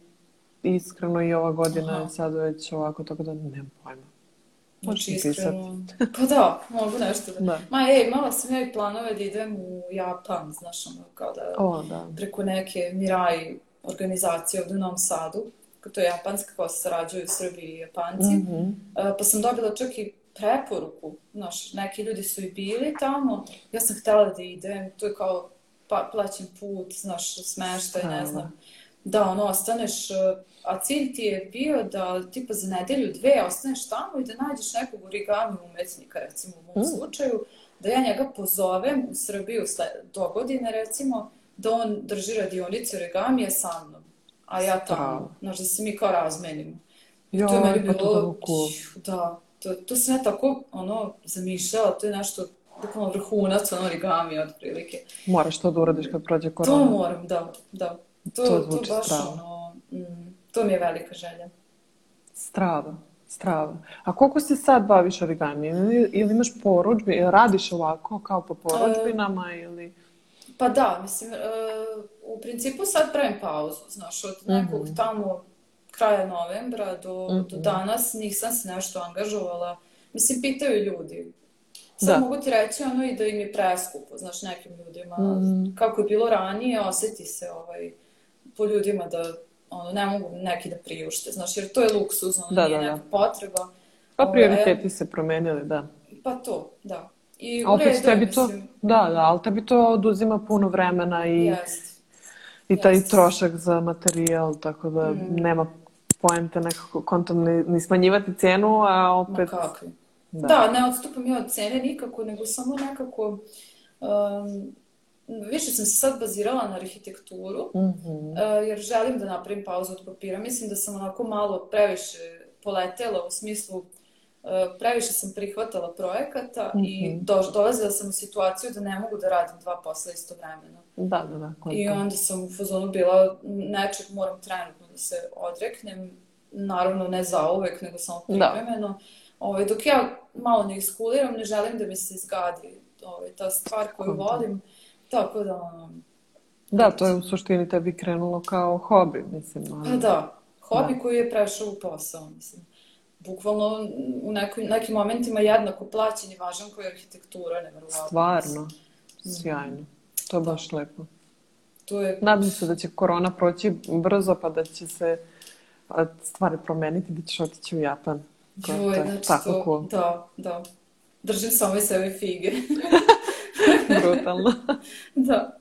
iskreno i ova godina Aha. je sad već ovako, tako da nemam pojma. Znači, iskreno... Pa da, mogu nešto da... Da. Ma ej, imala sam ja i planove da idem u Japan, znaš, ono, kao da O, da. preko neke Mirai organizacije ovdje u Novom Sadu, to je japanska koja se sarađuju u Srbiji i Japanci, Mhm. E, pa sam dobila čak i preporuku, znaš, neki ljudi su i bili tamo, ja sam htjela da idem, to je kao pa, plaćen put, znaš, smeštaj, ne znam, da ono, ostaneš, e, a cilj ti je bio da tipa za nedelju, dve, ostaneš tamo i da nađeš nekog origami umetnika, recimo u mom Mm. slučaju, da ja njega pozovem u Srbiju do godine, recimo, da on drži radionice origamije sa mnom, a ja tamo, znaš, da se mi kao razmenimo. Joj, To je meni pa to bilo, da, to, to sam ja tako, ono, zamišljala, to je nešto, bukvalno vrhunac, ono, origami, otprilike. Moraš to da uradiš kad prođe To korona. moram, da, da. To, To to, zvuči baš, strava. ono, mm, to mi je velika želja. Strava, strava. A koliko se sad baviš origami? Ili, ili imaš ili radiš ovako kao po poručbinama ili... Pa da, mislim, e, u principu sad pravim pauzu, znaš, od nekog tamo kraja novembra do, do danas nisam se nešto angažovala. Mislim, pitaju ljudi. Sad Da. mogu ti reći ono i da im je preskupo, znaš, nekim ljudima. Kako je bilo ranije, osjeti se ovaj, po ljudima da ono, ne mogu neki da priušte, znaš, jer to je luksuz, ono, Da, nije da, da. neka potreba. Pa prioriteti se promenili, da. Pa to, da. I u opet redu, tebi to, mislim, da, da, ali tebi to oduzima puno vremena i, jest. i taj jest. trošak za materijal, tako da Mm. nema poente nekako kontom ni, ni smanjivati cenu, a Ma opet... kakvi. Da. Da, ne odstupam ja od cene nikako, nego samo nekako... um, više sam se sad bazirala na arhitekturu, Mhm. uh, jer želim da napravim pauzu od papira. Mislim da sam onako malo previše poletela u smislu uh, previše sam prihvatala projekata i Mhm. do, dolazila sam u situaciju da ne mogu da radim dva posla istovremeno. Da, da, da. I kontam. onda sam u fazonu bila, nečeg moram trenutno da se odreknem, naravno ne zauvek, nego samo Da. privremeno. Ovaj, dok ja malo ne iskuliram, ne želim da mi se zgadi ovaj, ta stvar koju volim, tako da, Da, to je u suštini tebi krenulo kao hobi, mislim. Ali... pa da, hobi koji je prešao u posao, mislim. Bukvalno u nekoj, nekim momentima jednako plaćen i važan koji je arhitektura, nevjerovatno. Stvarno, sjajno. To je baš lepo. To je Nadam se da će korona proći brzo, pa da će se stvari promeniti, da ćeš otići u Japan. Joj, je znači tako to, cool. da, da. Držim samo i sebi fige. Brutalno. Da.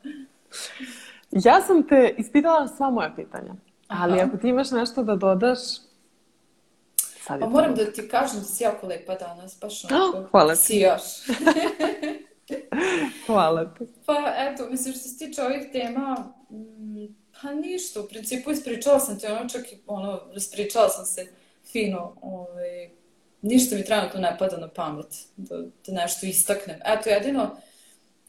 Ja sam te ispitala sva moja pitanja. Ali Aha. ako ti imaš nešto da dodaš, sad je Pa moram da ti kažem da si jako lepa danas, baš Ah, onako hvala ti. sijaš. Hvala ti. Pa eto, mislim što se tiče ovih tema, mm, pa ništa, u principu ispričala sam ti ono, čak i ono, raspričala sam se fino, ovaj, ništa mi trenutno ne pada na pamet da, da nešto istaknem. Eto, jedino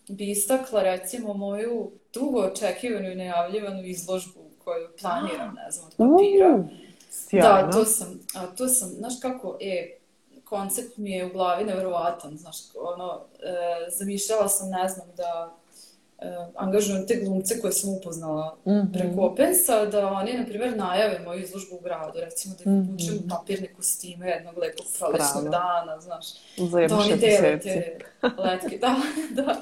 bi istakla recimo moju dugo očekivanu i najavljivanu izložbu koju planiram, ne znam, od papira. Uh, sjajno. Da, to sam, a to sam, znaš kako, e, koncept mi je u glavi nevjerovatan, znaš, ono, e, zamišljala sam, ne znam, da angažujem te glumce koje sam upoznala Mhm. preko Opensa, da oni, na primjer, najave moju izložbu u gradu, recimo da ih Mhm. obučem u papirne kostime jednog lepog prolećnog Strava. dana, znaš, Za da oni dele te letke, da, da.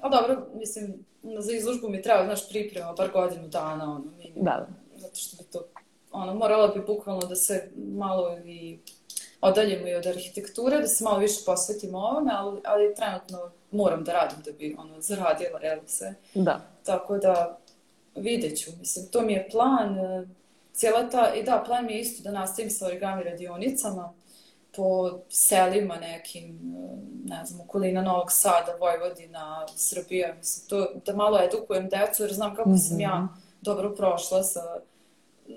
A dobro, mislim, za izložbu mi treba, znaš, priprema, bar godinu dana, ono, Da, da. zato što bi to, ono, morala bi bukvalno da se malo i odaljimo i od arhitekture, da se malo više posvetimo ovome, ali, ali trenutno moram da radim da bi, ono, zaradila, jel, sve. Da. Tako da, vidjet ću, mislim, to mi je plan, e, cijela ta, i da, plan mi je isto da nastavim sa origami radionicama, po selima nekim, e, ne znam, okolina Novog Sada, Vojvodina, Srbija, mislim, to, da malo edukujem decu, jer znam kako sam ja dobro prošla sa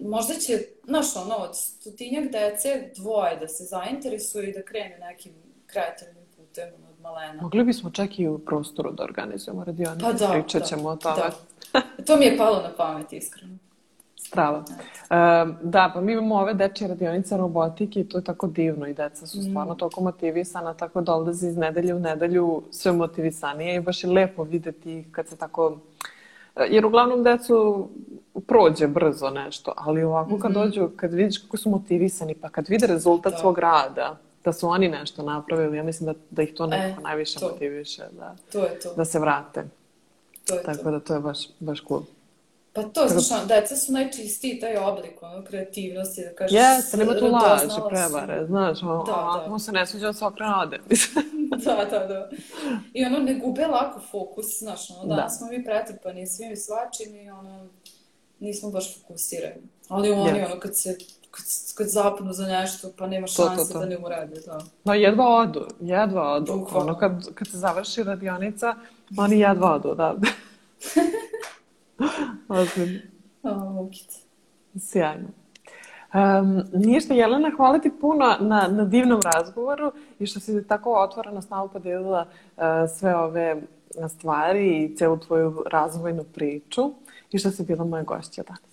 možda će, znaš, ono, od stotinjak dece dvoje da se zainteresuju i da krene nekim kreativnim putem od malena. Mogli bismo čak i u prostoru da organizujemo radionice, Pa da, pričat da, ćemo o tome. da. To mi je palo na pamet, iskreno. Strava. E, da, pa mi imamo ove dečje radionice robotike i to je tako divno i deca su stvarno toliko motivisana, tako da odlaze iz nedelje u nedelju sve motivisanije i baš je lepo videti kad se tako... Jer uglavnom decu prođe brzo nešto, ali ovako kad dođu, kad vidiš kako su motivisani, pa kad vide rezultat Da. svog rada, da su oni nešto napravili, ja mislim da, da ih to nekako E, najviše to. motiviše, da, To je to. da se vrate. To je Tako to. da to je baš, baš cool. Pa to, znaš, ono, deca su najčistiji taj oblik, ono, kreativnosti, da kažeš, Jeste, nema tu laži, prevare, znaš, o, Da, a, da. mu se ne sviđa, on se okrene ode. Da, da, da. I ono, ne gube lako fokus, znaš, ono, Da. danas smo mi pretrpani svim i svačim i ono, nismo baš fokusirani. Ali oni, Jeste. ono, kad se, kad, kad zapnu za nešto, pa nema To, to, šanse to. da ne urade, da. No, jedva odu, jedva odu. Bukvalno. Ono, kad, kad se završi radionica, oni jedva odu, da. Ozbiljno. A, Vukice. Sjajno. Um, ništa, Jelena, hvala ti puno na, na divnom razgovoru i što si tako otvoreno s nama podelila uh, sve ove stvari i celu tvoju razvojnu priču i što si bila moja gošća danas.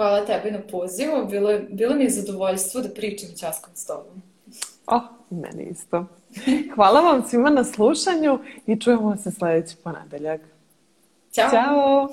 Hvala tebi na pozivu, bilo, bilo mi je zadovoljstvo da pričam časkom s tobom. Oh, meni isto. Hvala vam svima na slušanju i čujemo se sledeći ponedeljak. Ćao! Ćao!